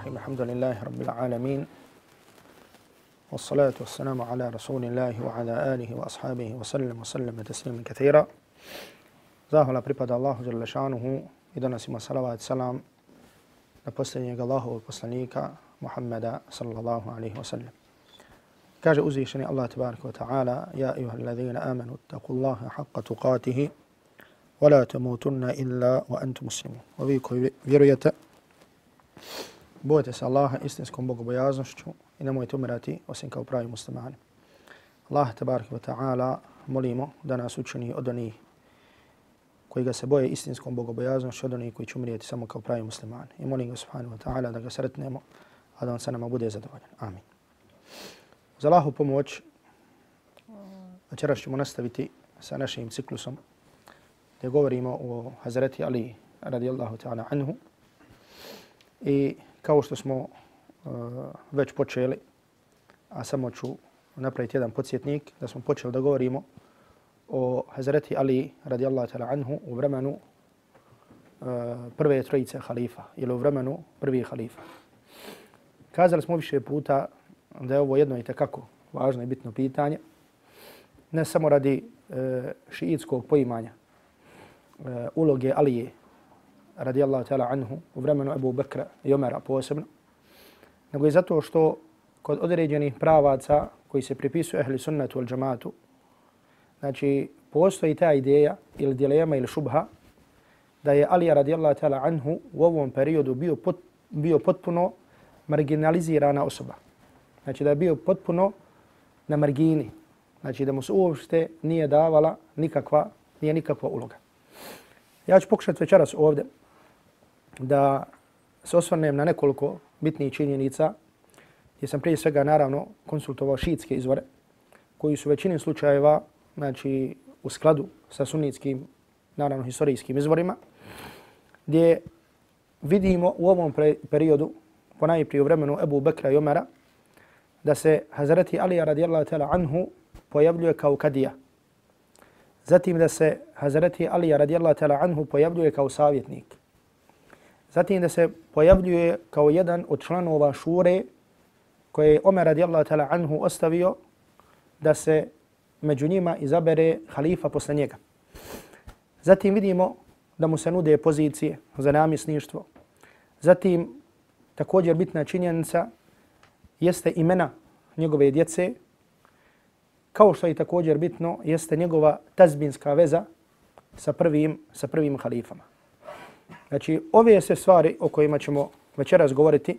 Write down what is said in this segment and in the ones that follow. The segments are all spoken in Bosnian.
الرحيم. الحمد لله رب العالمين والصلاة والسلام على رسول الله وعلى آله وأصحابه وسلم وسلم تسليما كثيرا. زاهل أبريباد الله جل شأنه إذن اسم صلوات سلام لبسلن الله وبسلنك محمد صلى الله عليه وسلم كاج أزيشني الله تبارك وتعالى يا أيها الذين آمنوا اتقوا الله حق تقاته ولا تموتن إلا وأنتم مسلمون وبيكو فيرويته Bojte se Allaha istinskom bogobojaznošću i nemojte umirati osim kao pravi muslimani. Allah tabaraka wa ta'ala molimo da nas učini od onih koji ga se boje istinskom bogobojaznošću od onih koji će umrijeti samo kao pravi muslimani. I molim ga subhanahu wa ta'ala da ga sretnemo, a da on sa nama bude zadovoljan. Amin. Za Allahu pomoć večeras ćemo nastaviti sa našim ciklusom gdje govorimo o Hazreti Ali radijallahu ta'ala anhu. I kao što smo uh, već počeli, a samo ću napraviti jedan podsjetnik, da smo počeli da govorimo o Hazreti Ali radijallahu ta'ala anhu u vremenu uh, prve trojice halifa ili u vremenu prvih halifa. Kazali smo više puta da je ovo jedno i takako važno i bitno pitanje, ne samo radi uh, šiitskog poimanja uh, uloge Alije radijallahu ta'ala anhu u vremenu Ebu Bekra i Omera posebno, nego je zato što kod određenih pravaca koji se pripisuju ehli sunnetu ili džamatu, Znači, postoji ta ideja ili dilema ili šubha da je Ali radijallahu ta'ala anhu u ovom periodu bio, pot, bio potpuno marginalizirana osoba. Znači, da je bio potpuno na margini. Znači, da mu se uopšte nije davala nikakva, nije nikakva uloga. Ja ću pokušati večeras ovdje da se osvrnem na nekoliko bitnih činjenica gdje sam prije svega naravno konsultovao šiitske izvore koji su većini slučajeva znači u skladu sa sunnitskim, naravno historijskim izvorima, gdje vidimo u ovom periodu, po najprije u vremenu Ebu Bekra i Omara, da se Hazreti Ali radijallahu ta'ala anhu pojavljuje kao kadija. Zatim da se Hazreti Ali radijallahu ta'ala anhu pojavljuje kao savjetnik. Zatim da se pojavljuje kao jedan od članova šure koje je Omer radijallahu ta'ala anhu ostavio da se među njima izabere halifa posle njega. Zatim vidimo da mu se nude pozicije za namisništvo. Zatim također bitna činjenica jeste imena njegove djece, kao što je također bitno jeste njegova tazbinska veza sa prvim, sa prvim halifama. Znači, ove se stvari o kojima ćemo večeras govoriti,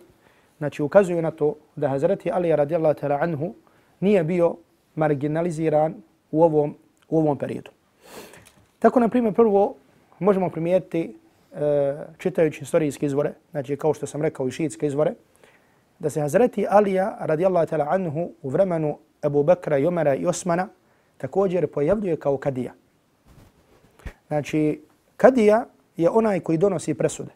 znači, ukazuju na to da Hazreti Ali radijallahu ta'ala anhu nije bio marginaliziran u ovom, u ovom periodu. Tako, na primjer, prvo možemo primijetiti e, čitajući historijske izvore, znači kao što sam rekao i šiitske izvore, da se Hazreti Alija radijallahu ta'ala anhu u vremenu Abu Bekra, Jomera i Osmana također pojavljuje kao kadija. Znači, kadija je onaj koji donosi presude,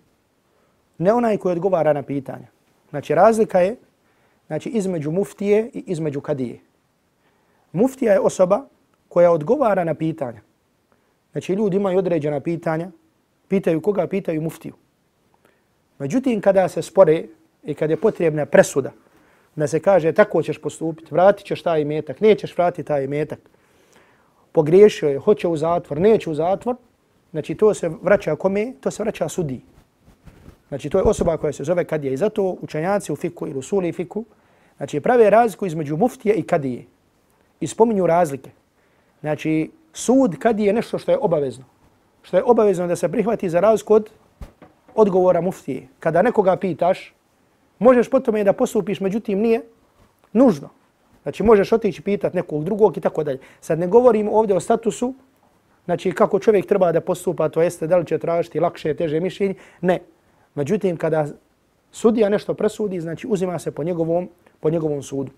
ne onaj koji odgovara na pitanja. Znači, razlika je znači, između muftije i između kadije. Muftija je osoba koja odgovara na pitanja. Znači ljudi imaju određena pitanja, pitaju koga, pitaju muftiju. Međutim, kada se spore i kada je potrebna presuda, da se kaže tako ćeš postupiti, vratit ćeš taj imetak, nećeš vratiti taj imetak, pogriješio je, hoće u zatvor, neće u zatvor, znači to se vraća kome? To se vraća sudi. Znači to je osoba koja se zove kadija i zato učenjaci u fiku ili u i fiku, znači prave razliku između muftije i kadije i spominju razlike. Znači, sud kadije je nešto što je obavezno. Što je obavezno da se prihvati za razliku od odgovora muftije. Kada nekoga pitaš, možeš potom tome da postupiš, međutim nije nužno. Znači, možeš otići pitat nekog drugog i tako dalje. Sad ne govorim ovdje o statusu, znači kako čovjek treba da postupa, to jeste da li će tražiti lakše, teže mišljenje. Ne. Međutim, kada sudija nešto presudi, znači uzima se po njegovom, po njegovom sudu.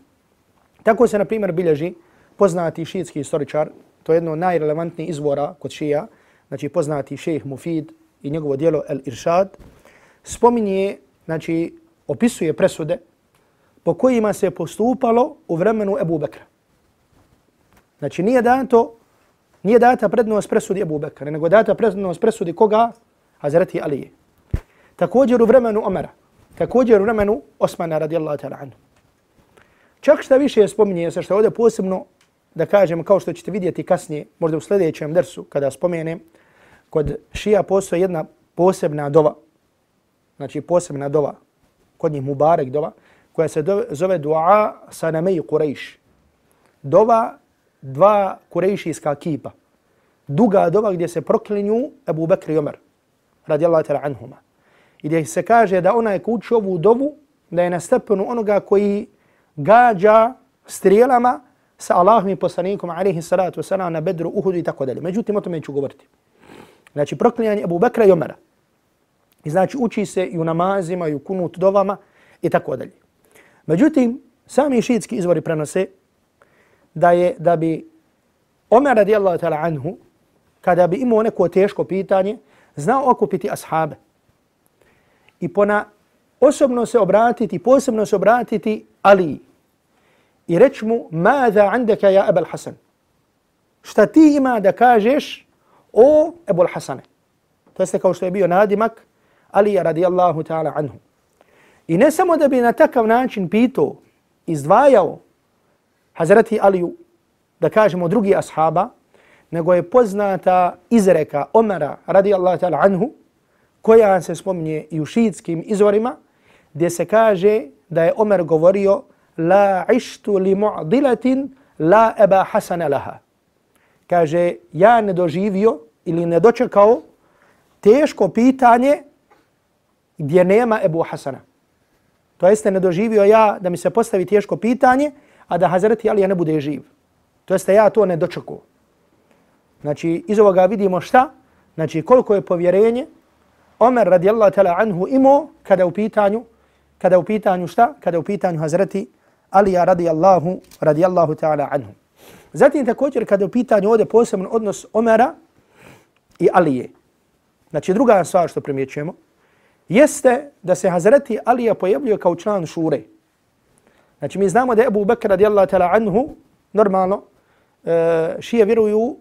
Tako se, na primjer, bilježi poznati šiitski historičar, to je jedno od najrelevantnijih izvora kod šija, znači poznati šejh Mufid i njegovo dijelo El Iršad, spominje, znači opisuje presude po kojima se postupalo u vremenu Ebu Bekra. Znači nije dato, nije data prednost presudi Ebu Bekara, nego data prednost presudi koga? Hazreti Alije. Također u vremenu Omera. također u vremenu Osmana radijallahu ta'ala anhu. Čak šta više spominje se što ovdje posebno da kažem kao što ćete vidjeti kasnije, možda u sljedećem dersu kada spomenem, kod šija postoje jedna posebna dova, znači posebna dova, kod njih Mubarek dova, koja se zove dua sanamej Quraysh. Kurejš. Dova dva kurejšijska kipa. Duga doba gdje se proklinju Ebu Bekri i Omer, radijallahu ta'ala anhuma. I gdje se kaže da ona je kući ovu dovu, da je na stepenu onoga koji gađa strijelama sa Allahom i poslanikom, alaihi salatu wasalam, na bedru, uhudu i tako dalje. Međutim, o tome ću govoriti. Znači, proklinjanje Ebu Bekra i Omara. I znači, uči se i u namazima, i u kunut dovama i tako dalje. Međutim, sami šiitski izvori prenose da je da bi Omer radijallahu ta'ala anhu, kada bi imao neko teško pitanje, znao okupiti ashabe. I pona osobno se obratiti, posebno se obratiti Ali. I reći mu, mada andaka ja Ebel Hasan? Šta ti ima da kažeš o Ebul Hasane? To jeste kao što je bio nadimak Ali radijallahu ta'ala anhu. I ne samo da bi na takav način pitao, izdvajao Hazreti Aliju, da kažemo drugi ashaba, nego je poznata izreka Omara radijallahu ta'ala anhu, koja se spominje i u šiitskim izvorima, gdje se kaže da je Omer govorio la ištu li mu'dilatin la eba hasana laha. Kaže, ja ne doživio ili ne dočekao teško pitanje gdje nema Ebu Hasana. To jeste ne doživio ja da mi se postavi teško pitanje, a da Hazreti Alija ne bude živ. To jeste ja to ne dočekuo. Znači, iz ovoga vidimo šta? Znači, koliko je povjerenje Omer radijallahu ta'ala anhu imao kada u pitanju, kada u pitanju šta? Kada u pitanju Hazreti Alija radijallahu, radijallahu ta'ala anhu. Zatim također kada u pitanju ovdje posebno odnos Omera i Alije. Znači, druga stvar što primjećujemo, jeste da se Hazreti Alija pojavljuje kao član šure. Znači mi znamo da je Abu Bakr radijallahu ta'ala anhu normalno e, šije vjeruju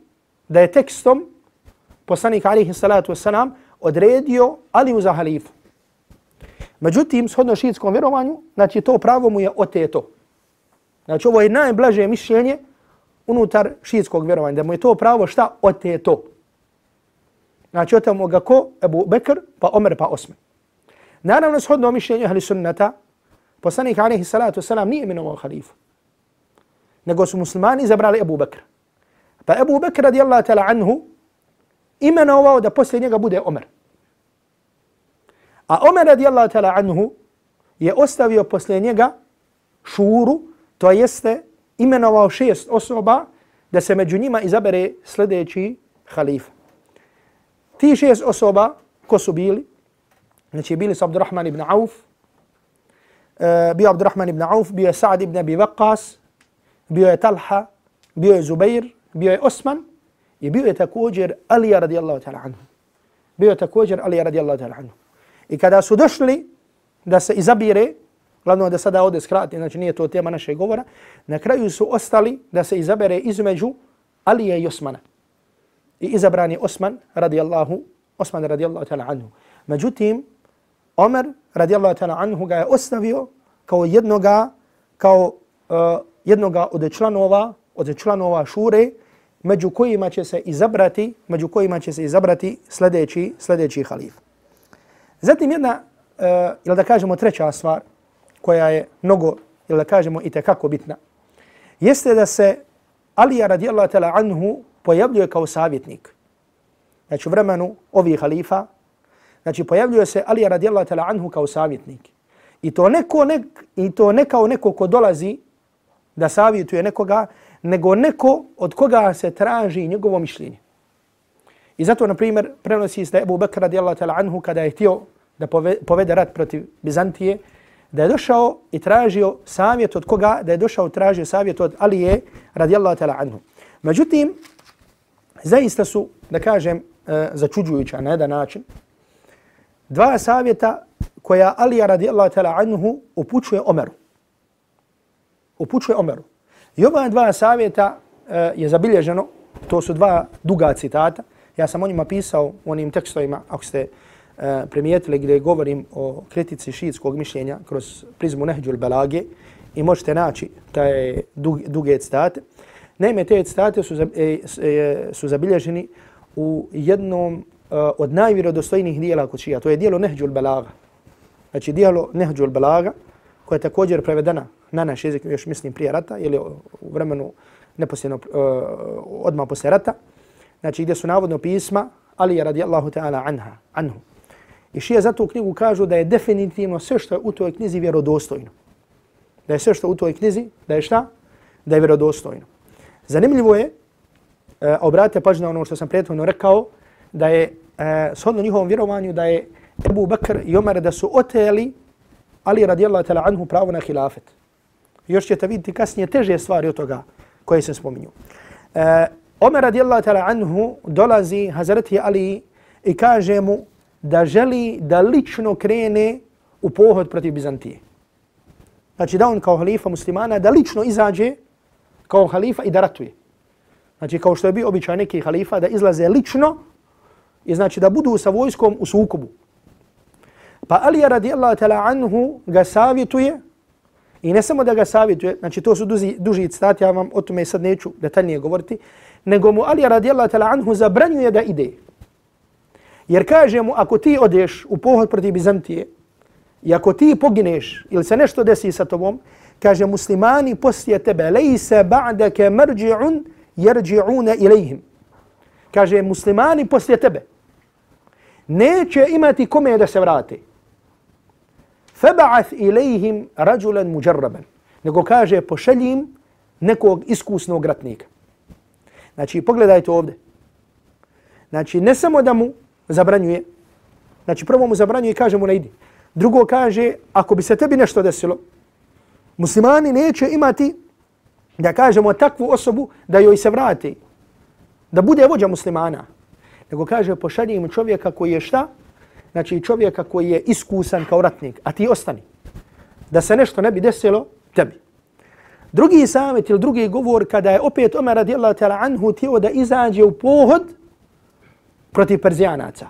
da je tekstom poslanik alihi salatu wasalam odredio Aliju za halifu. Međutim, shodno šiitskom vjerovanju, znači to pravo mu je oteto. Znači ovo je najblaže mišljenje unutar šiitskog vjerovanja, da mu je to pravo šta oteto. Znači otamo ga ko? Ebu Bekr, pa Omer, pa Osman. Naravno, shodno mišljenje ahli sunnata, poslanik alaihi salatu wasalam nije imenovao halifu. Nego su muslimani izabrali Ebu Bekra. Pa Ebu Bekr radijallahu ta'ala anhu imenovao da poslije njega bude Omer. A Omer radijallahu ta'ala anhu je ostavio poslije njega šuru, to jeste imenovao šest osoba da se među njima izabere sljedeći halif. Ti šest osoba, ko su bili? Znači bili su Abdurrahman ibn Auf, Eh, bio Abdurrahman ibn Auf, bio je Sa'd ibn Abi Waqqas, bio je Talha, bio je Zubair, bio je Osman i bio je također Alija radijallahu ta'ala anhu. Bio je također Alija radijallahu ta'ala anhu. I kada su došli da se izabire, glavno da sada ovdje skrati, znači nije to tema naše govora, na kraju su ostali da se izabere između Alije i Osmana. I izabran je Osman radijallahu, Osman radijallahu ta'ala anhu. Međutim, Omer radijallahu ta'ala anhu ga je ostavio kao jednoga, kao uh, jednoga od članova, od članova šure, među kojima će se izabrati, među kojima će se izabrati sljedeći, sljedeći halif. Zatim jedna, e, uh, ili da kažemo treća stvar, koja je mnogo, ili da kažemo i tekako bitna, jeste da se Alija radijallahu ta'ala anhu pojavljuje kao savjetnik. Znači u vremenu ovih halifa, Znači pojavljuje se Ali radijallahu ta'ala anhu kao savjetnik. I to, neko, ne, I to ne kao neko ko dolazi da savjetuje nekoga, nego neko od koga se traži njegovo mišljenje. I zato, na primjer, prenosi se da Ebu Bekr radijallahu ta'ala anhu kada je htio da povede rat protiv Bizantije, da je došao i tražio savjet od koga, da je došao i tražio savjet od Alije radijallahu ta'ala anhu. Međutim, zaista su, da kažem, eh, začuđujuća na jedan način, dva savjeta koja Alija radijallahu ta'ala anhu upućuje Omeru. Upućuje Omeru. I ova dva savjeta uh, je zabilježeno, to su dva duga citata. Ja sam o njima pisao u onim tekstovima, ako ste e, primijetili gdje govorim o kritici šiitskog mišljenja kroz prizmu Nehđul Belage i možete naći taj dug, duge citate. Naime, te citate su, e, e, su zabilježeni u jednom Uh, od najvjerodostojnijih dijela kod šija. To je dijelo Nehđul Belaga. Znači, dijelo Nehđul Belaga, koje je također prevedena na naš jezik, još mislim prije rata, ili u vremenu neposljedno, uh, odmah poslije rata. Znači, gdje su navodno pisma Ali je radijallahu ta'ala anha, anhu. I šije za tu knjigu kažu da je definitivno sve što je u toj knjizi vjerodostojno. Da je sve što u toj knjizi, da je šta? Da je vjerodostojno. Zanimljivo je, e, obratite pažnju na ono što sam prethodno rekao, da je e, shodno njihovom vjerovanju da je Ebu Bakr i Omer da su oteli Ali radijallahu ta'ala anhu pravo na hilafet. Još ćete vidjeti kasnije teže stvari od toga koje se spominju. E, Omer radijallahu ta'ala anhu dolazi Hazreti Ali i kaže mu da želi da lično krene u pohod protiv Bizantije. Znači da on kao halifa muslimana da lično izađe kao halifa i da ratuje. Znači kao što je bio običaj neki halifa da izlaze lično i znači da budu sa vojskom u sukobu. Pa Ali radijallahu ta'ala anhu ga savjetuje i ne samo da ga savjetuje, znači to su duži, duži citati, ja vam o tome sad neću detaljnije govoriti, nego mu Ali radijallahu ta'ala anhu zabranjuje da ide. Jer kaže mu, ako ti odeš u pohod protiv Bizantije, i ako ti pogineš ili se nešto desi sa tobom, kaže muslimani poslije tebe, lejse ba'dake mrđi'un jerđi'une ilajhim. Kaže muslimani poslije tebe, neće imati kome da se vrate. Faba'ath ilayhim rajulan mujarraban. Nego kaže, pošaljim nekog iskusnog ratnika. Znači, pogledajte ovdje. Znači, ne samo da mu zabranjuje, znači prvo mu zabranjuje i kaže mu ne idi. Drugo kaže, ako bi se tebi nešto desilo, muslimani neće imati, da kažemo, takvu osobu da joj se vrati, da bude vođa muslimana. Nego kaže, pošalji im čovjeka koji je šta? Znači čovjeka koji je iskusan kao ratnik, a ti ostani. Da se nešto ne bi desilo tebi. Drugi samet ili drugi govor kada je opet Omer radijallahu ta'ala anhu tijelo da izađe u pohod protiv Perzijanaca.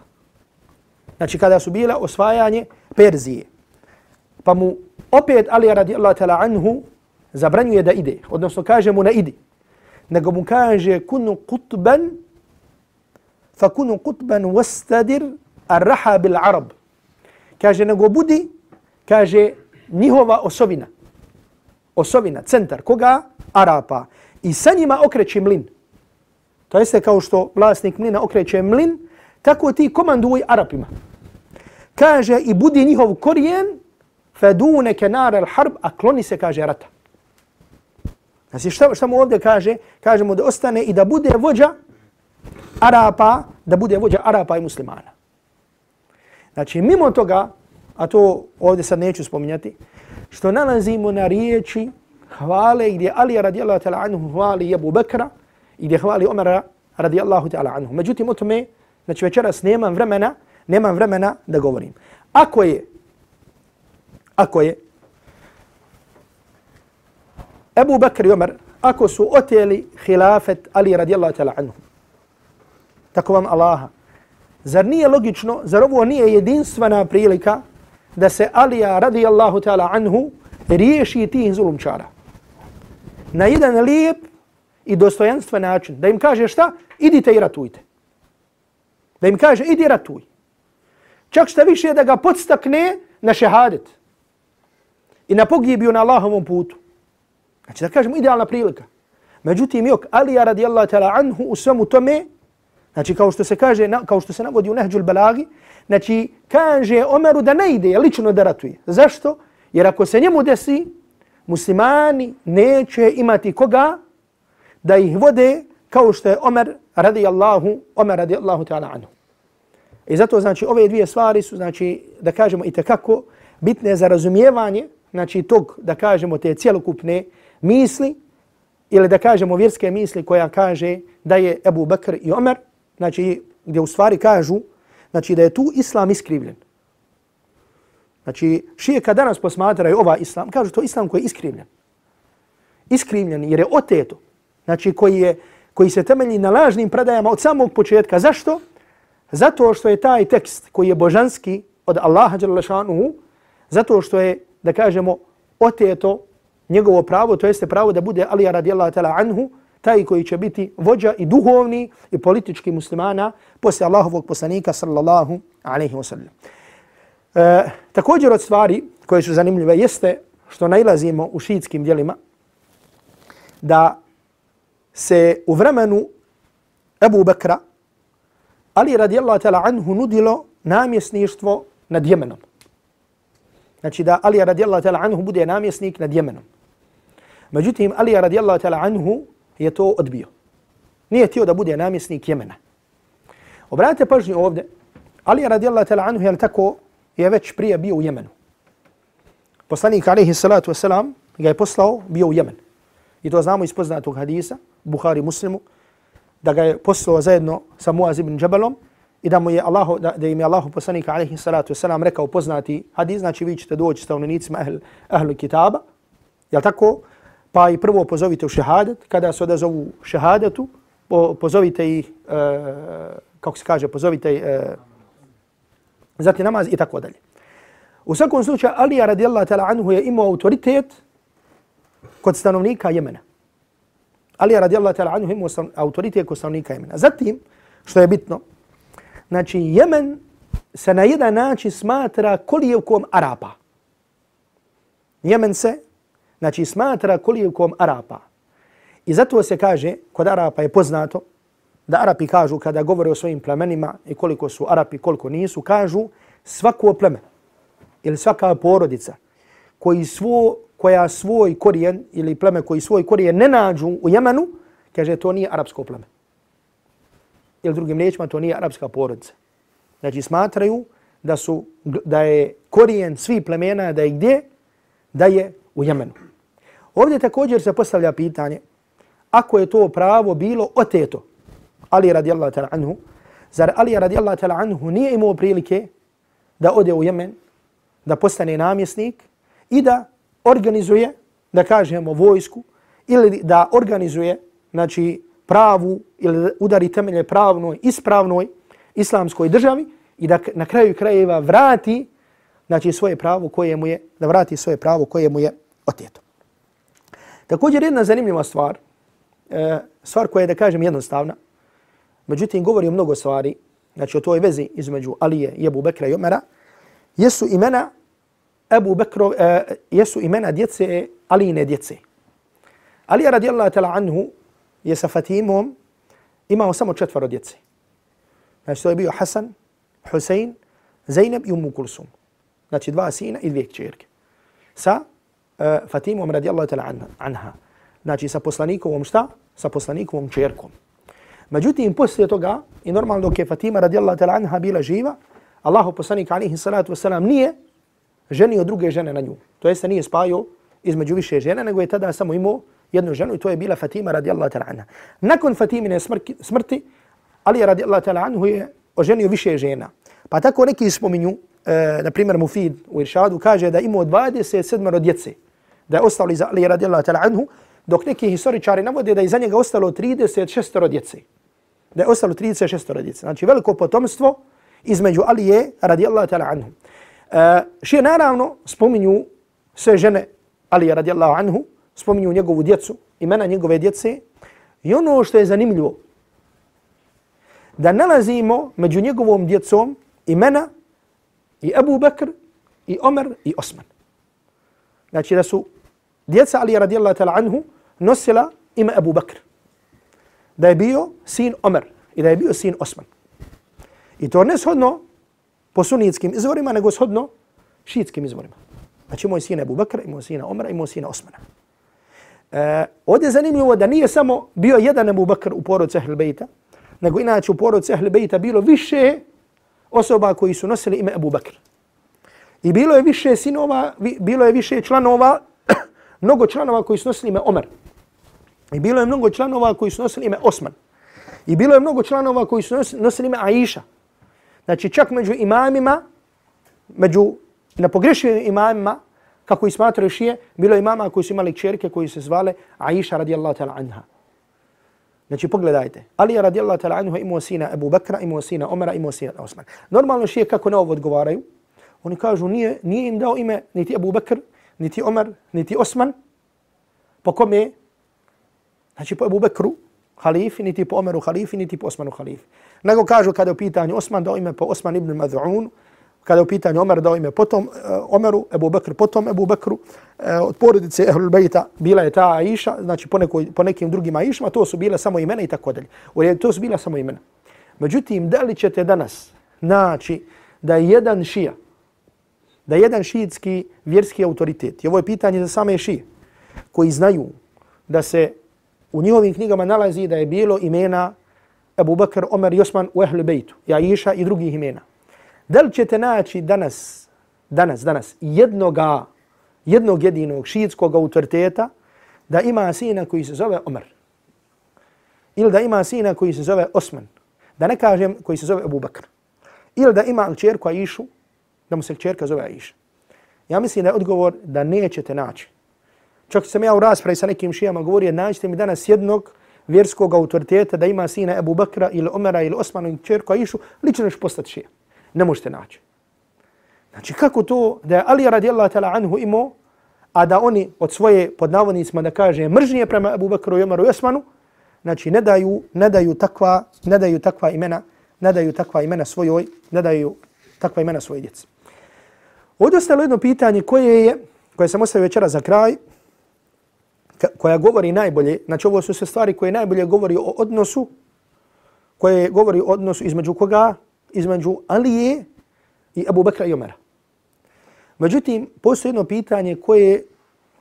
Znači kada su bila osvajanje Perzije. Pa mu opet Ali radijallahu ta'ala anhu zabranjuje da ide. Odnosno kaže mu ne idi. Nego mu kaže kunu kutban fakunu kutban wastadir arraha bil arab. Kaže nego budi, kaže njihova osobina osovina, centar, koga? Arapa. I sa njima okreće mlin. To jeste kao što vlasnik mlina okreće mlin, tako ti komanduj Arapima. Kaže i budi njihov korijen, fedune kenar al harb, a kloni se, kaže, rata. Znači šta, šta mu ovdje kaže? Kaže mu da ostane i da bude vođa Arapa, da bude vođa Arapa i muslimana. Znači mimo toga, a to ovdje sad neću spominjati, što nalazimo na riječi hvale gdje Ali radijallahu ta'ala anhu hvali Abu Bekra i gdje hvali Omara radijallahu ta'ala anhu. Međutim, o tome, znači večeras nemam vremena, nemam vremena da govorim. Ako je, ako je Abu Bekr i Omer, ako su oteli hilafet Ali radijallahu ta'ala anhu, tako vam Allaha, zar nije logično, zar ovo nije jedinstvena prilika da se Alija radijallahu ta'ala anhu riješi tih zulumčara. Na jedan lijep i dostojanstven način. Da im kaže šta? Idite i ratujte. Da im kaže idi ratuj. Čak šta više da ga podstakne na šehadet. I na pogibiju na Allahovom putu. Znači da kažemo idealna prilika. Međutim, jok, Alija radijallahu ta'ala anhu u svemu tome, znači kao što se kaže, kao što se navodi u Nehđul Balagi, Znači, kaže Omeru da ne ide lično da ratuje. Zašto? Jer ako se njemu desi, muslimani neće imati koga da ih vode kao što je Omer radijallahu, Omer radijallahu ta'ala anhu. I zato, znači, ove dvije stvari su, znači, da kažemo i tekako bitne za razumijevanje, znači, tog, da kažemo, te cjelokupne misli, ili da kažemo vjerske misli koja kaže da je Ebu Bakr i Omer, znači, gdje u stvari kažu, znači da je tu islam iskrivljen. Znači, šije kad danas posmatraju ova islam, kažu to islam koji je iskrivljen. Iskrivljen jer je oteto. Znači, koji, je, koji se temelji na lažnim predajama od samog početka. Zašto? zato što je taj tekst koji je božanski od Allaha Đalešanuhu, zato što je, da kažemo, oteto njegovo pravo, to jeste pravo da bude Alija radijallahu ta'ala anhu, taj koji će biti vođa i duhovni i politički muslimana poslije Allahovog poslanika sallallahu alaihi wa sallam. E, također od stvari koje su zanimljive jeste što najlazimo u šiitskim dijelima da se u vremenu Ebu Bekra Ali radijallahu ta'ala anhu nudilo namjesništvo nad Jemenom. Znači da Ali radijallahu ta'ala anhu bude namjesnik nad Jemenom. Međutim, Ali radijallahu ta'ala anhu je to odbio. Nije htio da bude namjesnik Jemena. Obratite pažnju ovdje. Ali radijallahu ta'ala anhu je tako je već prije bio u Jemenu. Poslanik alaihi salatu wasalam ga je poslao, bio u Jemen. I to znamo iz poznatog hadisa, Bukhari muslimu, da ga je poslao zajedno sa Muaz ibn Džabalom i da mu je Allahu da, da im je Allahu poslanik alejhi salatu vesselam rekao poznati hadis znači vi ćete doći stanovnicima ahl ahlu kitaba je tako pa i prvo pozovite u šehadet kada se odazovu šehadetu po, pozovite ih e, kako se kaže pozovite e, ih uh, namaz i tako dalje u svakom slučaju Ali radijallahu ta'ala anhu je imao autoritet kod stanovnika Jemena Alija radijallahu ta'ala anhu imao autoritet kod stanovnika Jemena. Zatim, što je bitno, znači Jemen se na jedan način smatra kolijevkom Arapa. Jemen se, znači smatra kolijevkom Arapa. I zato se kaže, kod Arapa je poznato, da Arapi kažu kada govore o svojim plemenima i koliko su Arapi, koliko nisu, kažu svako pleme ili svaka porodica koji svo, koja svoj korijen ili pleme koji svoj korijen ne nađu u Jemenu, kaže to nije arapsko pleme. Ili drugim riječima to nije arapska porodica. Znači smatraju da su da je korijen svi plemena da je gdje? Da je u Jemenu. Ovdje također se postavlja pitanje ako je to pravo bilo oteto Ali radijallahu ta'ala anhu, zar Ali radijallahu ta'ala anhu nije imao prilike da ode u Jemen, da postane namjesnik i da organizuje, da kažemo, vojsku ili da organizuje znači, pravu ili udari temelje pravnoj, ispravnoj islamskoj državi i da na kraju krajeva vrati znači, svoje pravo koje mu je, da vrati svoje pravo koje mu je oteto. Također jedna zanimljiva stvar, e, stvar koja je, da kažem, jednostavna, međutim govori o mnogo stvari, znači o toj vezi između Alije i Ebu Bekra i Omera, jesu imena Ebu Bekro, uh, jesu imena djece Alijine djece. Alija radijallahu ta'la anhu je sa Fatimom imao samo četvaro djece. Znači to je bio Hasan, Husein, Zainab i Umu Kulsum. Znači dva sina i dvije kćerke. Sa uh, Fatimom radijallahu ta'la anha. Znači sa poslanikovom šta? Sa poslanikovom čerkom. Međutim, poslije toga, i normalno dok je Fatima radijallahu ta'la anha bila živa, Allahu poslanik alihi salatu wasalam nije ženio druge žene na nju. To jeste nije spajao između više žene, nego je tada samo imao jednu ženu i to je bila Fatima radijallahu ta'ala anha. Nakon Fatimine smrti, Ali radijallahu ta'ala anhu je oženio više žena. Pa tako neki spominju, e, na primjer Mufid u Iršadu, kaže da imao 27 djece, da je ostalo iza Ali radijallahu ta'ala anhu, dok neki historičari navode da je iza njega ostalo 36 djece. Da je ostalo 36 djece. Znači veliko potomstvo između Alije radijallahu ta'ala anhu. Uh, šije naravno spominju sve žene Ali radijallahu anhu, spominju njegovu djecu, imena njegove djece. I ono što je zanimljivo, da nalazimo među njegovom djecom imena i Abu Bakr, i Omer, i Osman. Znači da su djeca Ali radijallahu ta'ala anhu nosila ime Abu Bakr. Da je bio sin Omer i da je bio sin Osman. I to ne shodno po sunitskim izvorima, nego shodno šiitskim izvorima. Znači moj sin Abu Bakr, Bakra, imao sina i moj sina Osmana. E, ovdje je zanimljivo da nije samo bio jedan Abu Bakr u porodcu Ahl Bejta, nego inače u porodcu Ahl Bejta bilo više osoba koji su nosili ime Abu Bakr. I bilo je više sinova, bilo je više članova, mnogo članova koji su nosili ime Omer. I bilo je mnogo članova koji su nosili ime Osman. I bilo je mnogo članova koji su nosili ime Aisha. Znači čak među imamima, među nepogrešivim imamima, kako i smatraju šije, bilo imama koji su imali čerke koji se zvale Aisha radijallahu ta'ala anha. Znači pogledajte, Ali je radijallahu ta'ala anhu imao sina Abu Bakra, imao sina Omara, imao sina Osman. Normalno šije kako na ovo odgovaraju, oni kažu nije, nije im dao ime niti Abu Bakr, niti Omer, niti Osman, po kome? Znači po Abu Bekru, halifi, niti po Omeru halifi, niti po Osmanu halifi. Nego kažu kada je u pitanju Osman dao ime po Osman ibn Mad'un, kada je u pitanju Omer dao ime potom uh, Omeru, Ebu Bekr potom Ebu Bekru, uh, od porodice Ehlul Bejta bila je ta Aisha, znači po, nekoj, po nekim drugim Aishama, to su bile samo imena i tako dalje. U redu, to su bila samo imena. Međutim, da li ćete danas naći da je jedan šija, da jedan šiitski vjerski autoritet, i ovo je pitanje za same šije, koji znaju da se u njihovim knjigama nalazi da je bilo imena Ebu Bakr, Omer i Osman u Ehlu Bejtu, i i drugih imena. Da li ćete naći danas, danas, danas, jednoga, jednog jedinog šiitskog autoriteta da ima sina koji se zove Omer? Ili da ima sina koji se zove Osman? Da ne kažem koji se zove Abu Bakr. Ili da ima čerku Aishu, da mu se čerka zove Aisha. Ja mislim da je odgovor da nećete naći. Čak sam ja u raspravi sa nekim šijama govorio, naćite mi danas jednog vjerskog autoriteta da ima sina Abu Bakra ili Omera ili Osmanu ili čerku Aishu, lično neš postati šija ne možete naći. Znači kako to da je Ali radijallahu ta'ala anhu imao, a da oni od svoje podnavodnicima da kaže mržnje prema Ebu Bakru i Omaru i Osmanu, znači ne daju, ne daju takva, ne daju takva imena, ne daju takva imena svojoj, ne daju takva imena svoje djece. Ovdje ostalo jedno pitanje koje je, koje sam ostavio večera za kraj, koja govori najbolje, znači ovo su sve stvari koje najbolje govori o odnosu, koje govori o odnosu između koga, između Alije i Abu Bakra i Omara. Međutim, postoje jedno pitanje koje je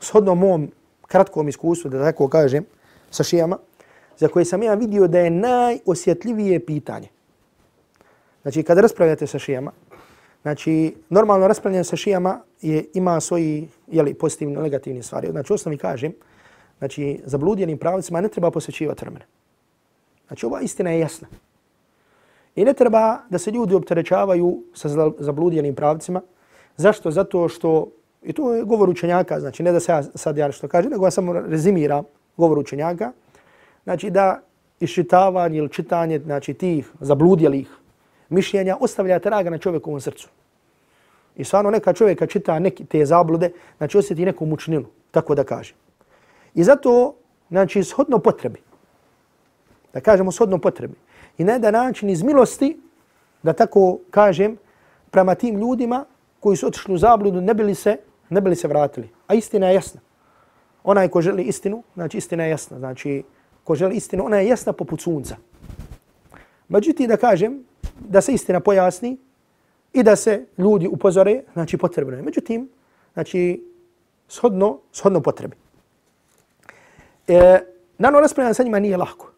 shodno mom kratkom iskustvu, da tako kažem, sa šijama, za koje sam ja vidio da je najosjetljivije pitanje. Znači, kada raspravljate sa šijama, znači, normalno raspravljanje sa šijama je, ima svoji jeli, pozitivni i negativni stvari. Znači, osnovi kažem, znači, zabludjenim pravcima pravicima ne treba posvećivati vremena. Znači, ova istina je jasna. I ne treba da se ljudi opterećavaju sa zabludjenim pravcima. Zašto? Zato što, i to je govor učenjaka, znači ne da se ja sad ja što kažem, nego ja samo rezimiram govor učenjaka, znači da iščitavanje ili čitanje znači, tih zabludjelih mišljenja ostavlja traga na čovjekovom srcu. I stvarno neka čovjeka čita neki te zablude, znači osjeti neku mučninu, tako da kaže. I zato, znači, shodno potrebi, da kažemo shodno potrebi, i na jedan način iz milosti, da tako kažem, prema tim ljudima koji su otišli u zabludu, ne bili se, ne bili se vratili. A istina je jasna. Onaj ko želi istinu, znači istina je jasna. Znači, ko želi istinu, ona je jasna poput sunca. Međutim, da kažem, da se istina pojasni i da se ljudi upozore, znači potrebno je. Međutim, znači, shodno, shodno potrebi. E, Nano raspravljanje sa njima nije lahko.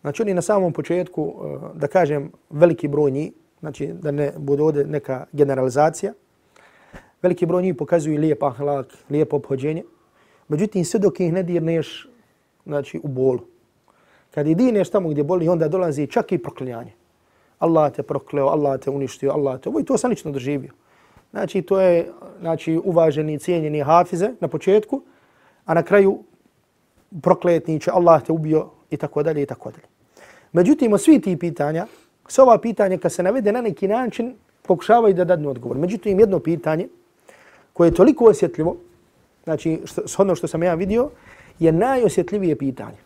Znači oni na samom početku, e, da kažem, veliki broj njih, znači da ne bude ovdje neka generalizacija, veliki broj njih pokazuju lijep ahlak, lijepo obhođenje. Međutim, sve dok ih ne dirneš znači, u bolu. Kad i dineš tamo gdje boli, onda dolazi čak i proklinjanje. Allah te prokleo, Allah te uništio, Allah te... Ovo i to sam lično doživio. Znači, to je znači, uvaženi, cijenjeni hafize na početku, a na kraju prokletniće, Allah te ubio i tako dalje i tako dalje. Međutim, o svi ti pitanja, s ova pitanja kad se navede na neki način, pokušavaju da dadnu odgovor. Međutim, jedno pitanje koje je toliko osjetljivo, znači što, ono što sam ja vidio, je najosjetljivije pitanje.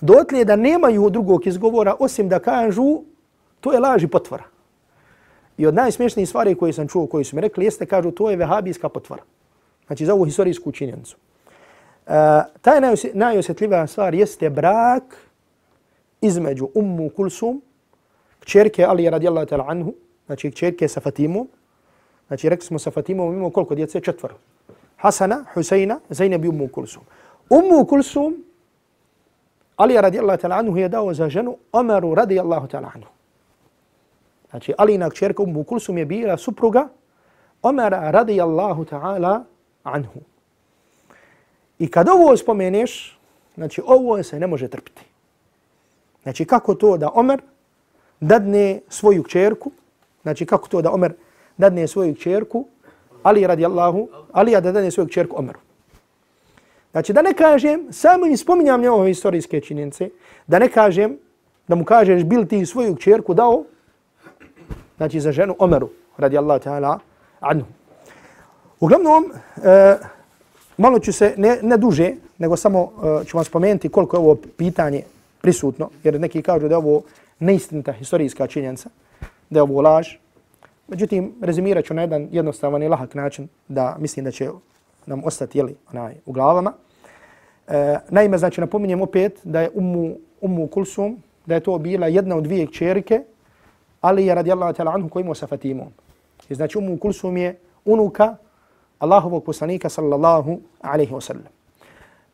Dotlije da nemaju drugog izgovora osim da kažu to je laž i potvora. I od najsmješnijih stvari koje sam čuo, koji su mi rekli, jeste kažu to je vehabijska potvora. Znači za ovu historijsku činjenicu. Uh, taj najosjetljivija stvar jeste brak između Ummu Kulsum, kćerke Ali radijallahu ta'ala anhu, znači kćerke sa Fatimom, znači rekli smo sa Fatimom imamo koliko djece? Četvr. Hasana, Huseina, Zainab i Ummu Kulsum. Ummu Kulsum, Ali radijallahu ta'ala anhu je dao za ženu Omeru radijallahu ta'ala anhu. Znači Alina kćerka Ummu Kulsum je bila supruga Omara radijallahu ta'ala anhu. I kad ovo spomeneš, znači ovo se ne može trpiti. Znači kako to da Omer dadne svoju kćerku, znači kako to da Omer dadne svoju kćerku, Ali radijallahu, Ali da dadne svoju kćerku Omeru. Znači da ne kažem, samo im spominjam njegove historijske činjenice, da ne kažem, da mu kažeš bil ti svoju kćerku dao, znači za ženu Omeru, radi Allah ta'ala, anhu. Uglavnom, e, malo ću se, ne, ne duže, nego samo e, ću vam spomenuti koliko je ovo pitanje prisutno, jer neki kažu da je ovo neistinita historijska činjenica, da je ovo laž. Međutim, rezimirat ću na jedan jednostavan i lahak način da mislim da će nam ostati jeli, onaj, u glavama. E, naime, znači, napominjem opet da je Ummu, Ummu Kulsum, da je to bila jedna od dvije čerike, ali je radijallahu ta'ala anhu koji imao sa Fatimom. I znači, Umu Kulsum je unuka Allahovog poslanika sallallahu alaihi wa sallam.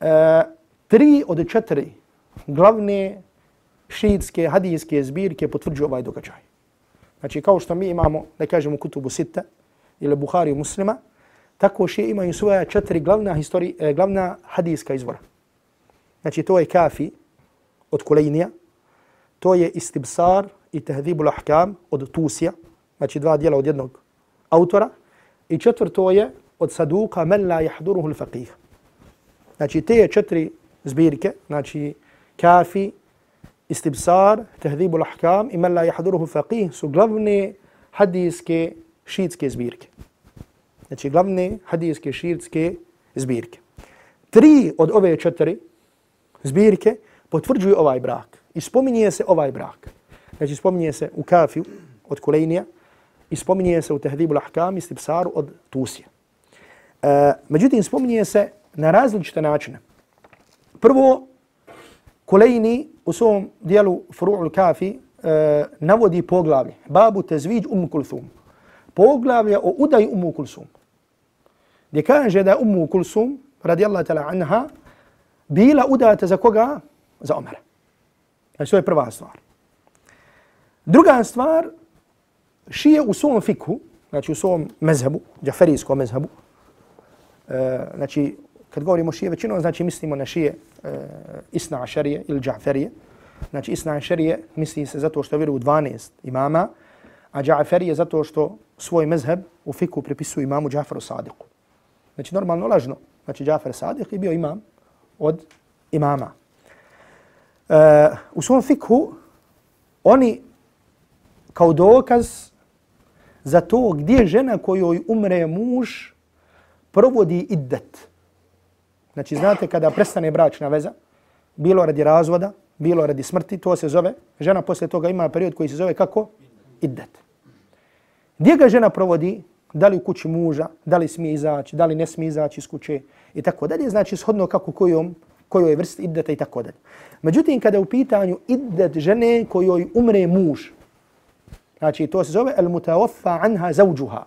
E, tri od četiri glavne šiitske hadijske zbirke potvrđuju ovaj događaj. Znači, kao što mi imamo, da kažemo, kutubu sita ili Buhari muslima, tako še imaju svoja četiri glavna, histori, e, glavna hadijska izvora. Znači, to je kafi od Kulejnija, to je istibsar i tehdibul ahkam od Tusija, znači dva dijela od jednog autora, i četvrto je od saduka men la jahduruhu l-faqih. Znači, te četiri zbirke, znači, kafi, istibsar, tehdibul ahkam i men la jahduruhu l-faqih su glavne hadijske šiitske zbirke znači glavne hadijske šiitske zbirke. Tri od ove četiri zbirke potvrđuju ovaj brak i spominje se ovaj brak. Znači spominje se u kafiju od Kulejnija i spominje se u Tehdibu Lahkam i Stipsaru od Tusija. E, međutim, spominje se na različite načine. Prvo, Kulejni u svom dijelu Furu'ul Kafi e, navodi poglavlje. Babu tezviđ um kulthum. Poglavlje o udaju umu kulthum gdje kaže da je Kulsum, radijallahu ta'la anha, bila udata za koga? Za Omara. Znači, to je prva stvar. Druga stvar, šije u svom fikhu, znači u svom mezhebu, džaferijskom mezhebu, e, znači, kad govorimo šije većinom, znači mislimo na šije e, Isna Ašarije ili Džaferije. Znači, Isna Ašarije misli se zato što vjeruju 12 imama, a Džaferije zato što svoj mezheb u fiku pripisuju imamu Džaferu Sadiku. Znači normalno lažno. Znači Džafer Sadiq je bio imam od imama. E, u svom fikhu oni kao dokaz za to gdje žena kojoj umre muž provodi iddet. Znači znate kada prestane bračna veza, bilo radi razvoda, bilo radi smrti, to se zove, žena posle toga ima period koji se zove kako? Iddet. Gdje ga žena provodi? da li u kući muža, da li smije izaći, da li ne smije izaći iz kuće i tako dalje. Znači shodno kako kojom, kojoj je vrst iddeta i tako dalje. Međutim, kada je u pitanju iddet žene kojoj umre muž, znači to se zove al mutawaffa anha zawjuha.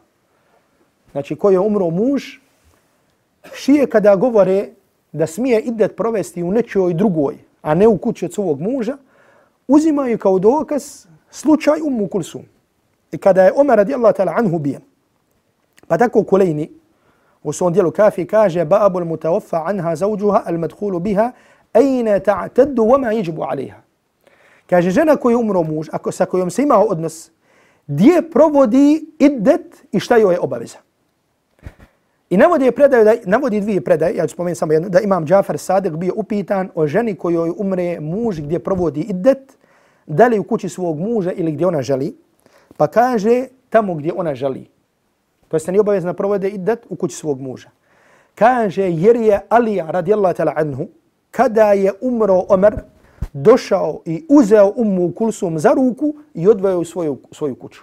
Znači kojoj je umro muž, šije kada govore da smije iddet provesti u nečoj drugoj, a ne u kući od svog muža, uzimaju kao dokaz slučaj Ummu Kulsum. I kada je Omer radijallahu ta'ala anhu bijen, Pa tako Kulejni dijelu kafi kaže Ba'abu l-mutawaffa anha zawđuha al-madhulu biha ejne ta'taddu wama jeđibu alaiha. Kaže žena koju umro muž, ako sa kojom se imao odnos, gdje provodi iddet i šta joj je obaveza. I navodi, predaju da, navodi dvije predaje, ja ću spomenuti samo jednu, da imam Džafar Sadek bio upitan o ženi kojoj umre muž gdje provodi iddet, da li u kući svog muža ili gdje ona želi, pa kaže tamo gdje ona želi. Pa to jeste nije obavezno provode iddet u kući svog muža. Kaže, jer je Alija radijallahu ta'la anhu, kada je umro Omer, došao i uzeo ummu kulsum za ruku i odveo u svoju, svoju kuću.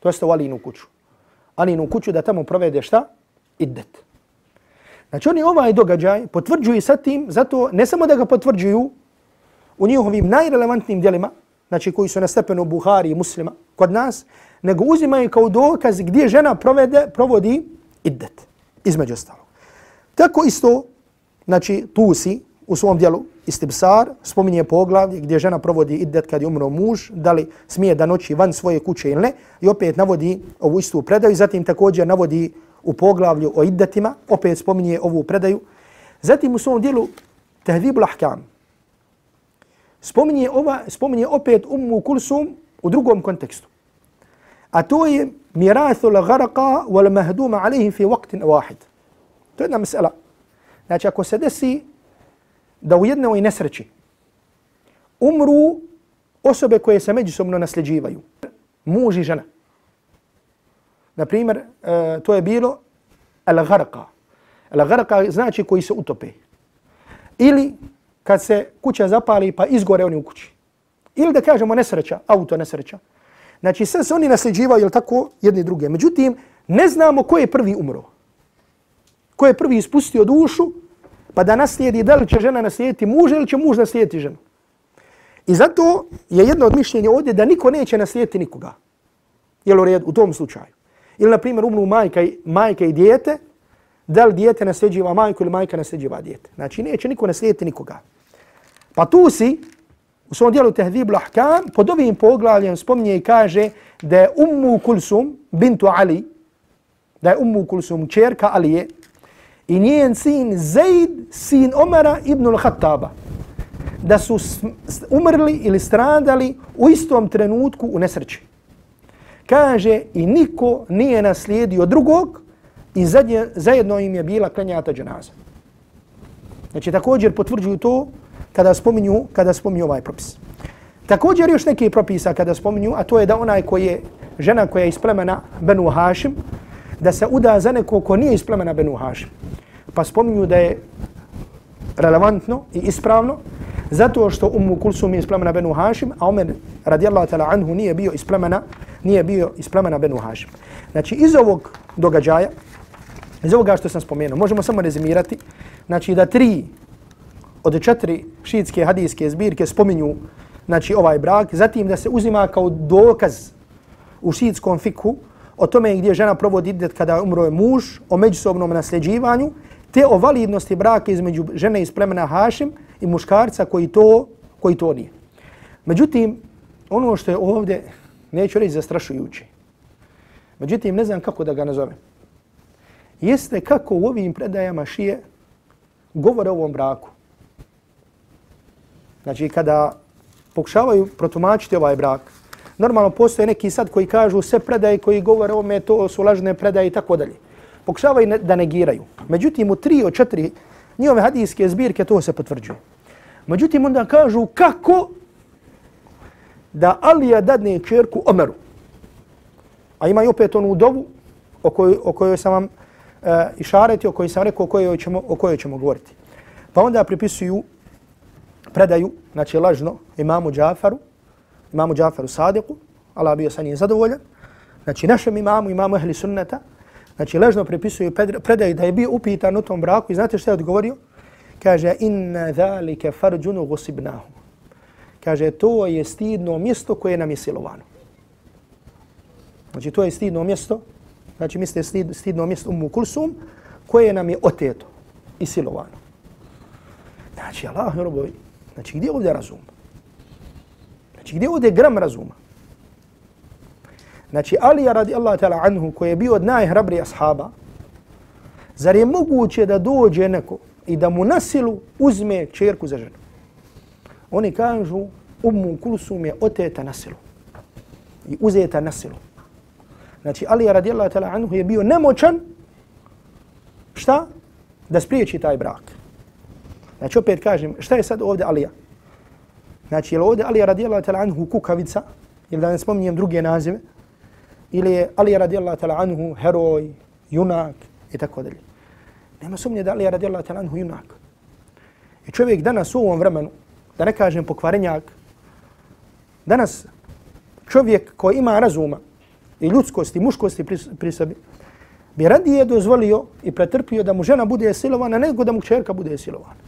To jeste u Alinu kuću. Alinu kuću da tamo provede šta? Iddet. Znači oni ovaj događaj potvrđuju sa tim, zato ne samo da ga potvrđuju u njihovim najrelevantnim dijelima, znači koji su na stepenu Buhari i muslima kod nas, nego uzimaju kao dokaz gdje žena provede, provodi iddet, između ostalog. Tako isto, znači, tu si u svom dijelu istibsar, spominje poglavlje gdje žena provodi iddet kad je umro muž, da li smije da noći van svoje kuće ili ne, i opet navodi ovu istu predaju, zatim također navodi u poglavlju o iddetima, opet spominje ovu predaju. Zatim u svom dijelu tehdibul ahkam, spominje, ova, spominje opet ummu kulsum u drugom kontekstu. A to je mirathul gharqa wal mahduma alayhi fi waqtin wahid. To je jedna mesela. Znači, ako se desi da u jednoj nesreći umru osobe koje se međusobno nasljeđivaju, muž i žena. Naprimjer, primjer, to je bilo al-gharqa. Al-gharqa znači koji se utope. Ili kad se kuća zapali pa izgore oni u kući. Ili da kažemo nesreća, auto nesreća. Znači sve se oni nasljeđivaju, jel tako, jedni druge. Međutim, ne znamo ko je prvi umro. Ko je prvi ispustio dušu, pa da naslijedi, da li će žena naslijediti muža ili će muž naslijediti ženu. I zato je jedno od mišljenja ovdje da niko neće naslijediti nikoga. Jel u redu, u tom slučaju. Ili, na primjer, umru majka, i, majka i dijete, da li dijete nasljeđiva majku ili majka nasljeđiva dijete. Znači, neće niko naslijediti nikoga. Pa tu si, u svom dijelu Tehdibu Lahkam, pod ovim poglavljem spominje i kaže da je Ummu Kulsum, bintu Ali, da je Ummu Kulsum, čerka Alije, i njen sin Zaid, sin Omara ibn al-Khattaba, da su umrli ili stradali u istom trenutku u nesreći. Kaže, i niko nije naslijedio drugog i zajedno im je bila klenjata dženaza. Znači, također potvrđuju to kada spominju, kada spominju ovaj propis. Također još neki propisa kada spominju, a to je da onaj koji je žena koja je iz plemena Benu Hašim, da se uda za neko ko nije iz plemena Benu Hašim. Pa spominju da je relevantno i ispravno, zato što Ummu Kulsum je iz plemena Benu Hašim, a Omer radijallahu ta'ala anhu nije bio iz plemena, nije bio iz plemena Benu Hašim. Znači iz ovog događaja, iz ovoga što sam spomenuo, možemo samo rezimirati, znači da tri od četiri šiitske hadijske zbirke spominju znači ovaj brak, zatim da se uzima kao dokaz u šiitskom fikhu o tome gdje žena provodi idet kada umro je muž, o međusobnom nasljeđivanju, te o validnosti braka između žene iz plemena Hašim i muškarca koji to, koji to nije. Međutim, ono što je ovdje, neću reći zastrašujuće, međutim, ne znam kako da ga nazovem, jeste kako u ovim predajama šije govore o ovom braku. Znači, kada pokušavaju protumačiti ovaj brak, normalno postoje neki sad koji kažu sve predaje koji govore o me, to su lažne predaje i tako dalje. Pokušavaju da negiraju. Međutim, u tri od četiri njihove hadijske zbirke to se potvrđuje. Međutim, onda kažu kako da Alija dadne čerku Omeru. A ima i opet onu dovu o kojoj, o kojoj sam vam uh, išareti, o kojoj sam rekao o kojoj ćemo, o kojoj ćemo govoriti. Pa onda pripisuju predaju, znači lažno, imamu Džafaru, imamu Džafaru Sadiku, Allah bio sa njim zadovoljan, znači našem imamu, imamu ehli sunneta, znači lažno pripisuju predaju da je bio upitan u tom braku i znate što je odgovorio? Kaže, inna dhalike farđunu gusibnahu. Kaže, to je stidno mjesto koje nam je silovano. Znači, to je stidno mjesto, znači mislite stid, stidno mjesto umu kulsum, koje nam je oteto i silovano. Znači, Allah, robovi, Znači, gdje je ovdje razum? Znači, gdje je ovdje gram razuma? Znači, Ali radi Allah ta'ala anhu, koji je bio od najhrabrija ashaba, zar je moguće da dođe neko i da mu nasilu uzme čerku za ženu? Oni kažu, Ummu Kulsum je oteta nasilu i uzeta nasilu. Znači, Ali radi Allah ta'ala anhu je bio nemoćan, šta? Da spriječi taj brak. Znači opet kažem, šta je sad ovdje Alija? Znači je li ovdje Alija radijallahu ta'la anhu kukavica, ili da ne spominjem druge nazive, ili je Alija radijallahu ta'la anhu heroj, junak i tako dalje. Nema sumnje da Alija radijallahu ta'la anhu junak. I čovjek danas u ovom vremenu, da ne kažem pokvarenjak, danas čovjek koji ima razuma i ljudskosti, muškosti pri, pri sebi, bi radije dozvolio i pretrpio da mu žena bude silovana nego da mu čerka bude silovana.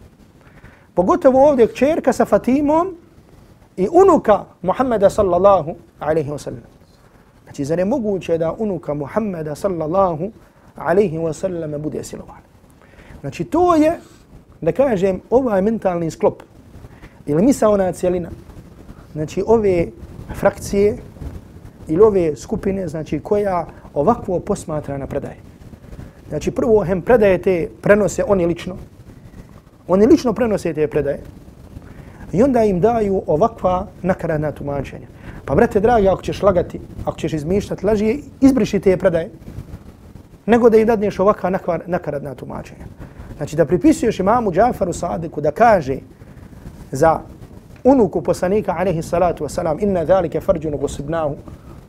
Pogotovo ovdje čerka sa Fatimom i unuka Muhammeda sallallahu alaihi wa sallam. Znači, zar je moguće da unuka Muhammeda sallallahu alaihi wa sallam bude silovan? Znači, to je, da kažem, ovaj mentalni sklop ili misaona cijelina, znači ove frakcije ili ove skupine, znači koja ovakvo posmatra na predaje. Znači, prvo hem predaje te prenose oni lično, Oni lično prenose te predaje. I onda im daju ovakva nakarana tumačenja. Pa, brate, dragi, ako ćeš lagati, ako ćeš izmišljati laži, izbriši te predaje. Nego da im dadneš ovakva nakaradna tumačenja. Znači da pripisuješ imamu Džafaru Sadiku da kaže za unuku poslanika alaihi salatu wasalam inna dhalike farđunu gosibnahu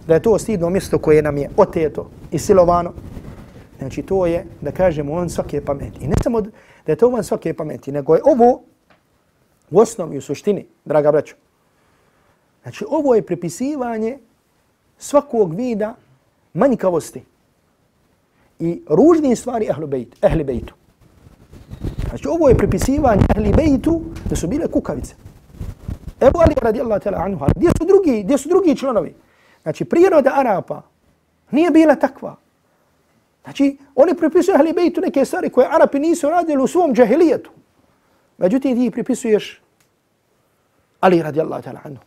da je to stidno mjesto koje nam je oteto i silovano. Znači to je da kažemo on svake pameti. I ne samo da je to on svake pameti, nego je ovo u osnovi u suštini, draga braćo. Znači ovo je prepisivanje svakog vida manjkavosti i ružnih stvari ehli bejtu. Ehli bejtu. Znači ovo je prepisivanje ehli bejtu da su bile kukavice. Ebu Ali radijallahu ta'ala anhu, gdje su drugi, gdje su drugi članovi? Znači priroda Arapa nije bila takva. Znači oni pripisuju Ahli bejtu neke stvari koje Arapi nisu radili u svom džahilijetu. Međutim ti pripisuješ Ali radijallahu ta'ala anhu.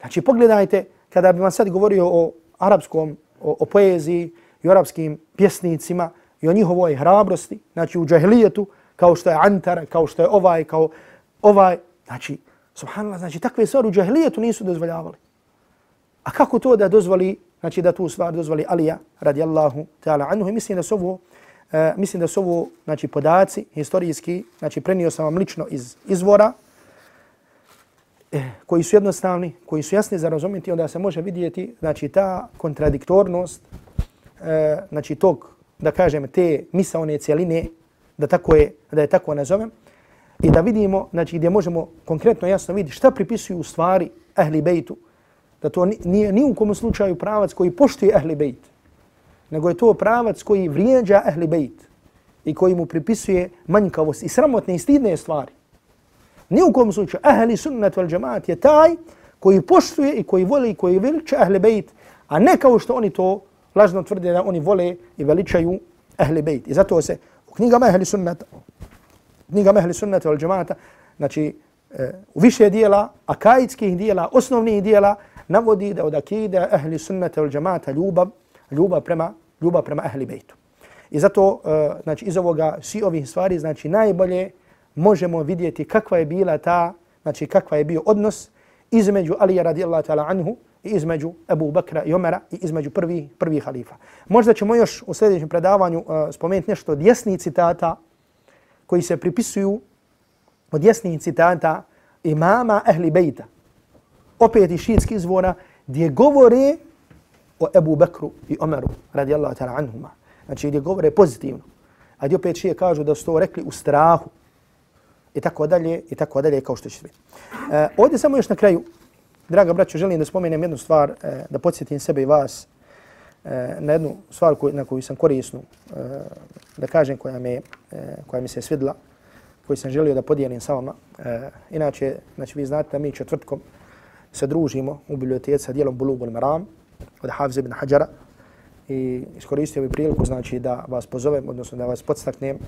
Znači pogledajte kada bi vam sad govorio o arapskom, o, o poeziji i o arapskim pjesnicima i o njihovoj hrabrosti, znači u džahilijetu, kao što je Antar, kao što je ovaj, kao ovaj, znači, subhanallah, znači takve stvari u džahilijetu nisu dozvoljavali. A kako to da dozvoli, znači da tu stvar dozvoli Alija radijallahu ta'ala anhu. I mislim da su ovo, uh, mislim da su ovo, znači podaci historijski, znači prenio sam vam lično iz izvora, eh, koji su jednostavni, koji su jasni za razumjeti, onda se može vidjeti znači ta kontradiktornost eh, znači tog, da kažem, te misaone cijeline, da, tako je, da je tako nazovem, i da vidimo, znači gdje možemo konkretno jasno vidjeti šta pripisuju u stvari ehli bejtu, da to nije ni u kom slučaju pravac koji poštuje ehli bejt, nego je to pravac koji vrijeđa ehli bejt i koji mu pripisuje manjkavost i sramotne i stidne stvari. Ni u kom slučaju ahli sunnat vel jamaat je taj koji poštuje i koji voli i koji veliča ahli bejt, a ne kao što oni to lažno tvrde da oni vole i veličaju ahli bejt. I zato se u knjigama ahli sunnata, knjigama ahli sunnata vel jamaata, znači e, u više dijela, akaidskih dijela, osnovnih dijela, navodi da od akide ahli sunnata ili džamata ljubav, ljubav prema, ljubav prema ahli bejtu. I zato, eh, znači, iz ovoga, svi ovih stvari, znači, najbolje možemo vidjeti kakva je bila ta, znači kakva je bio odnos između Alija radijallahu ta'ala anhu i između Abu Bakra i Omera i između prvi, prvi halifa. Možda ćemo još u sljedećem predavanju eh, uh, spomenuti nešto od jasnih citata koji se pripisuju od jasnih citata imama Ehli Bejta, opet iz šiitskih izvora, gdje govore o Abu Bekru i Omeru radijallahu ta'ala anhuma. Znači gdje govore pozitivno. A gdje opet šije kažu da su to rekli u strahu i tako dalje i tako dalje kao što će biti. E, ovdje samo još na kraju, draga braćo, želim da spomenem jednu stvar, e, da podsjetim sebe i vas e, na jednu stvar koju, na koju sam korisnu, e, da kažem koja, me, e, koja mi se svidla, koju sam želio da podijelim sa vama. E, inače, znači vi znate da mi četvrtkom se družimo u biblioteci sa dijelom Bulugul Maram od Hafiz ibn Hajara i iskoristio bi priliku znači da vas pozovem, odnosno da vas podstaknem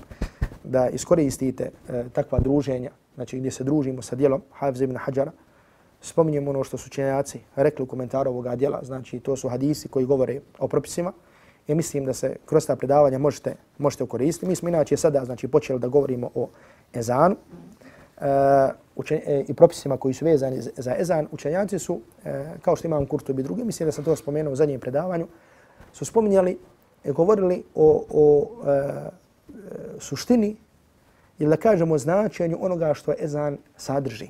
da iskoristite e, takva druženja, znači gdje se družimo sa dijelom Hafiz ibn Hajara, spominjemo ono što su činjaci rekli u komentaru ovoga dijela, znači to su hadisi koji govore o propisima i mislim da se kroz ta predavanja možete, možete koristiti. Mi smo inače sada znači, počeli da govorimo o ezanu Eh, učen, e, i propisima koji su vezani za ezan. Učenjaci su, e, kao što imam Kurtobi i drugi, mislim da sam to spomenuo u zadnjem predavanju, su spominjali i govorili o, o e, suštini ili da kažemo značenju onoga što ezan sadrži.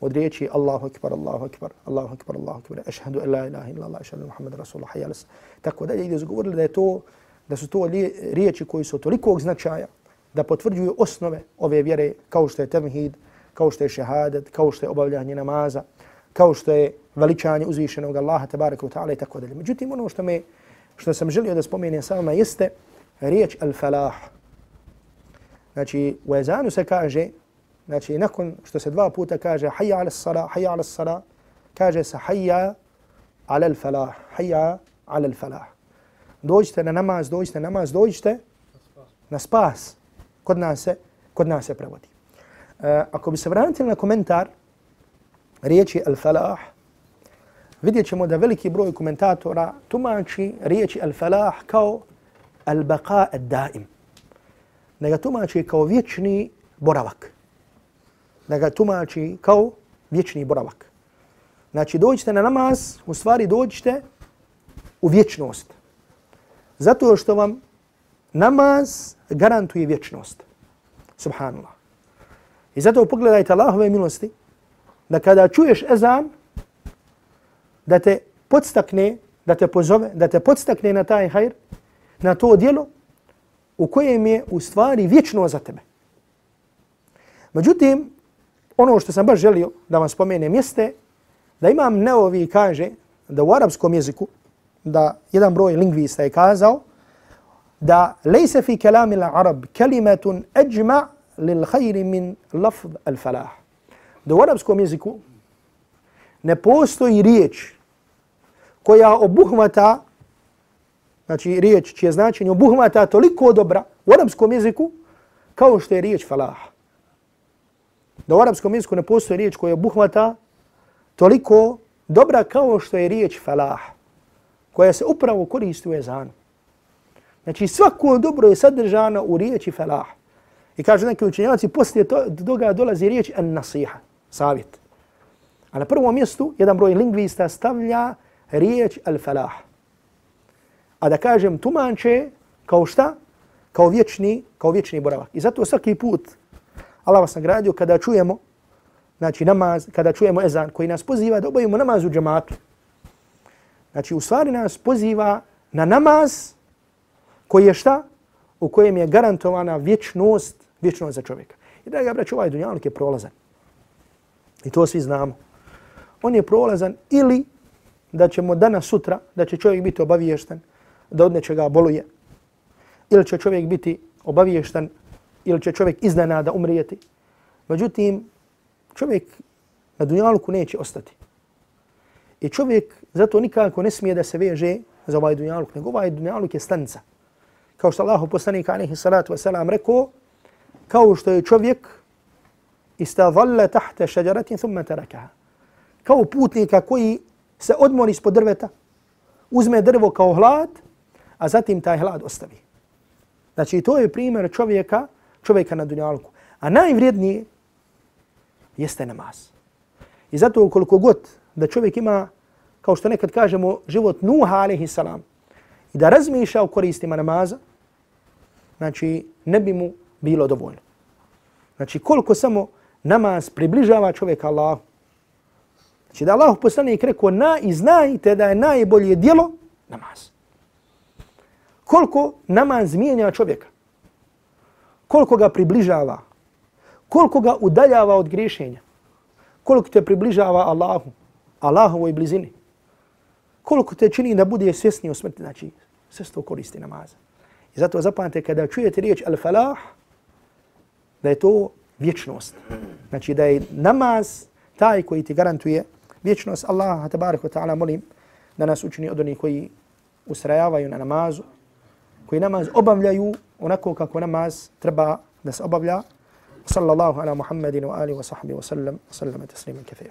Od riječi Allahu akbar, Allahu akbar, Allahu akbar, Allahu akbar, ašhadu an la ilaha illa Allah, ašhadu Muhammad rasulullah, hayya. Tako dalje gdje su govorili da je to da su to riječi koji su tolikog značaja da potvrđuju osnove ove vjere kao što je tevhid, kao što je šehadet, kao što je obavljanje namaza, kao što je veličanje uzvišenog Allaha tabaraka wa ta'ala i tako dalje. Međutim, ono što me što sam želio da spomenem sa vama jeste riječ al-falah. Znači, u ezanu se kaže, znači, nakon što se dva puta kaže hayya ala sala, hayya ala sala, kaže se hayya ala al-falah, hayya ala al-falah. Dođite na namaz, dođite na namaz, dođite na spas. Kod nas se, kod nas se prevodi. Uh, ako bi se vratili na komentar riječi al-falah, vidjet ćemo da veliki broj komentatora tumači riječi al-falah kao al-baqa ad-daim. Da ga tumači kao vječni boravak. Da ga tumači kao vječni boravak. Znači dođite na namaz, u stvari dođite u vječnost. Zato što vam namaz garantuje vječnost. Subhanallah. I zato pogledajte Allahove milosti, da kada čuješ ezan, da te podstakne, da te pozove, da te podstakne na taj hajr, na to dijelo u kojem je u stvari vječno za tebe. Međutim, ono što sam baš želio da vam spomenem jeste da imam neovi kaže da u arapskom jeziku, da jedan broj lingvista je kazao da lejse fi kelamil arab kelimetun eđma lil hajri min lafd al falah. Da u arapskom jeziku ne postoji riječ koja obuhvata, znači riječ čije značenje obuhvata toliko dobra u arapskom jeziku kao što je riječ falah. Da u arapskom jeziku ne postoji riječ koja obuhvata toliko dobra kao što je riječ falah, koja se upravo koristi u ezanu. Znači svako dobro je sadržano u riječi felah. I kažu neki učenjaci, poslije toga dolazi riječ an nasiha, savjet. A na prvom mjestu jedan broj lingvista stavlja riječ al falah. A da kažem tumanče kao šta? Kao vječni, kao vječni boravak. I zato svaki put Allah vas nagradio kada čujemo znači namaz, kada čujemo ezan koji nas poziva da obavimo namaz u džematu. Znači u stvari nas poziva na namaz koji je šta? U kojem je garantovana vječnost, vječnost za čovjeka. I da braću, ovaj dunjaluk je prolazan. I to svi znamo. On je prolazan ili da ćemo danas sutra, da će čovjek biti obaviješten da od nečega boluje. Ili će čovjek biti obaviješten ili će čovjek iznenada umrijeti. Međutim, čovjek na dunjalku neće ostati. I čovjek zato nikako ne smije da se veže za ovaj dunjaluk, nego ovaj dunjaluk je stanca. Kao što Allahu poslanik alaihi salatu wasalam rekao, kao što je čovjek istadalla tahta šađaratin thumma tarakaha. Kao putnika koji se odmori ispod drveta, uzme drvo kao hlad, a zatim taj hlad ostavi. Znači, to je primjer čovjeka, čovjeka na dunjalku. A najvrijednije jeste namaz. I zato koliko god da čovjek ima, kao što nekad kažemo, život Nuha alaihi salam, i da razmišlja o koristima namaza, znači ne bi mu bilo dovoljno. Znači koliko samo namaz približava čovjeka Allahu. Znači da Allah poslanik rekao na i znajte da je najbolje dijelo namaz. Koliko namaz mijenja čovjeka. Koliko ga približava koliko ga udaljava od griješenja, koliko te približava Allahu, Allahovoj blizini, koliko te čini da bude svjesni o smrti, znači sve to koristi namaza. I zato zapamte kada čujete riječ al-falah, da je to vječnost. Znači da je namaz taj koji ti garantuje vječnost. Allah, tabarik wa ta'ala, molim da nas učini od onih koji usrajavaju na namazu, koji namaz obavljaju onako kako namaz treba da se obavlja. Sallallahu ala Muhammedinu, alihi wa sahbihi wa sallam, wa sallam, tasliman kathir.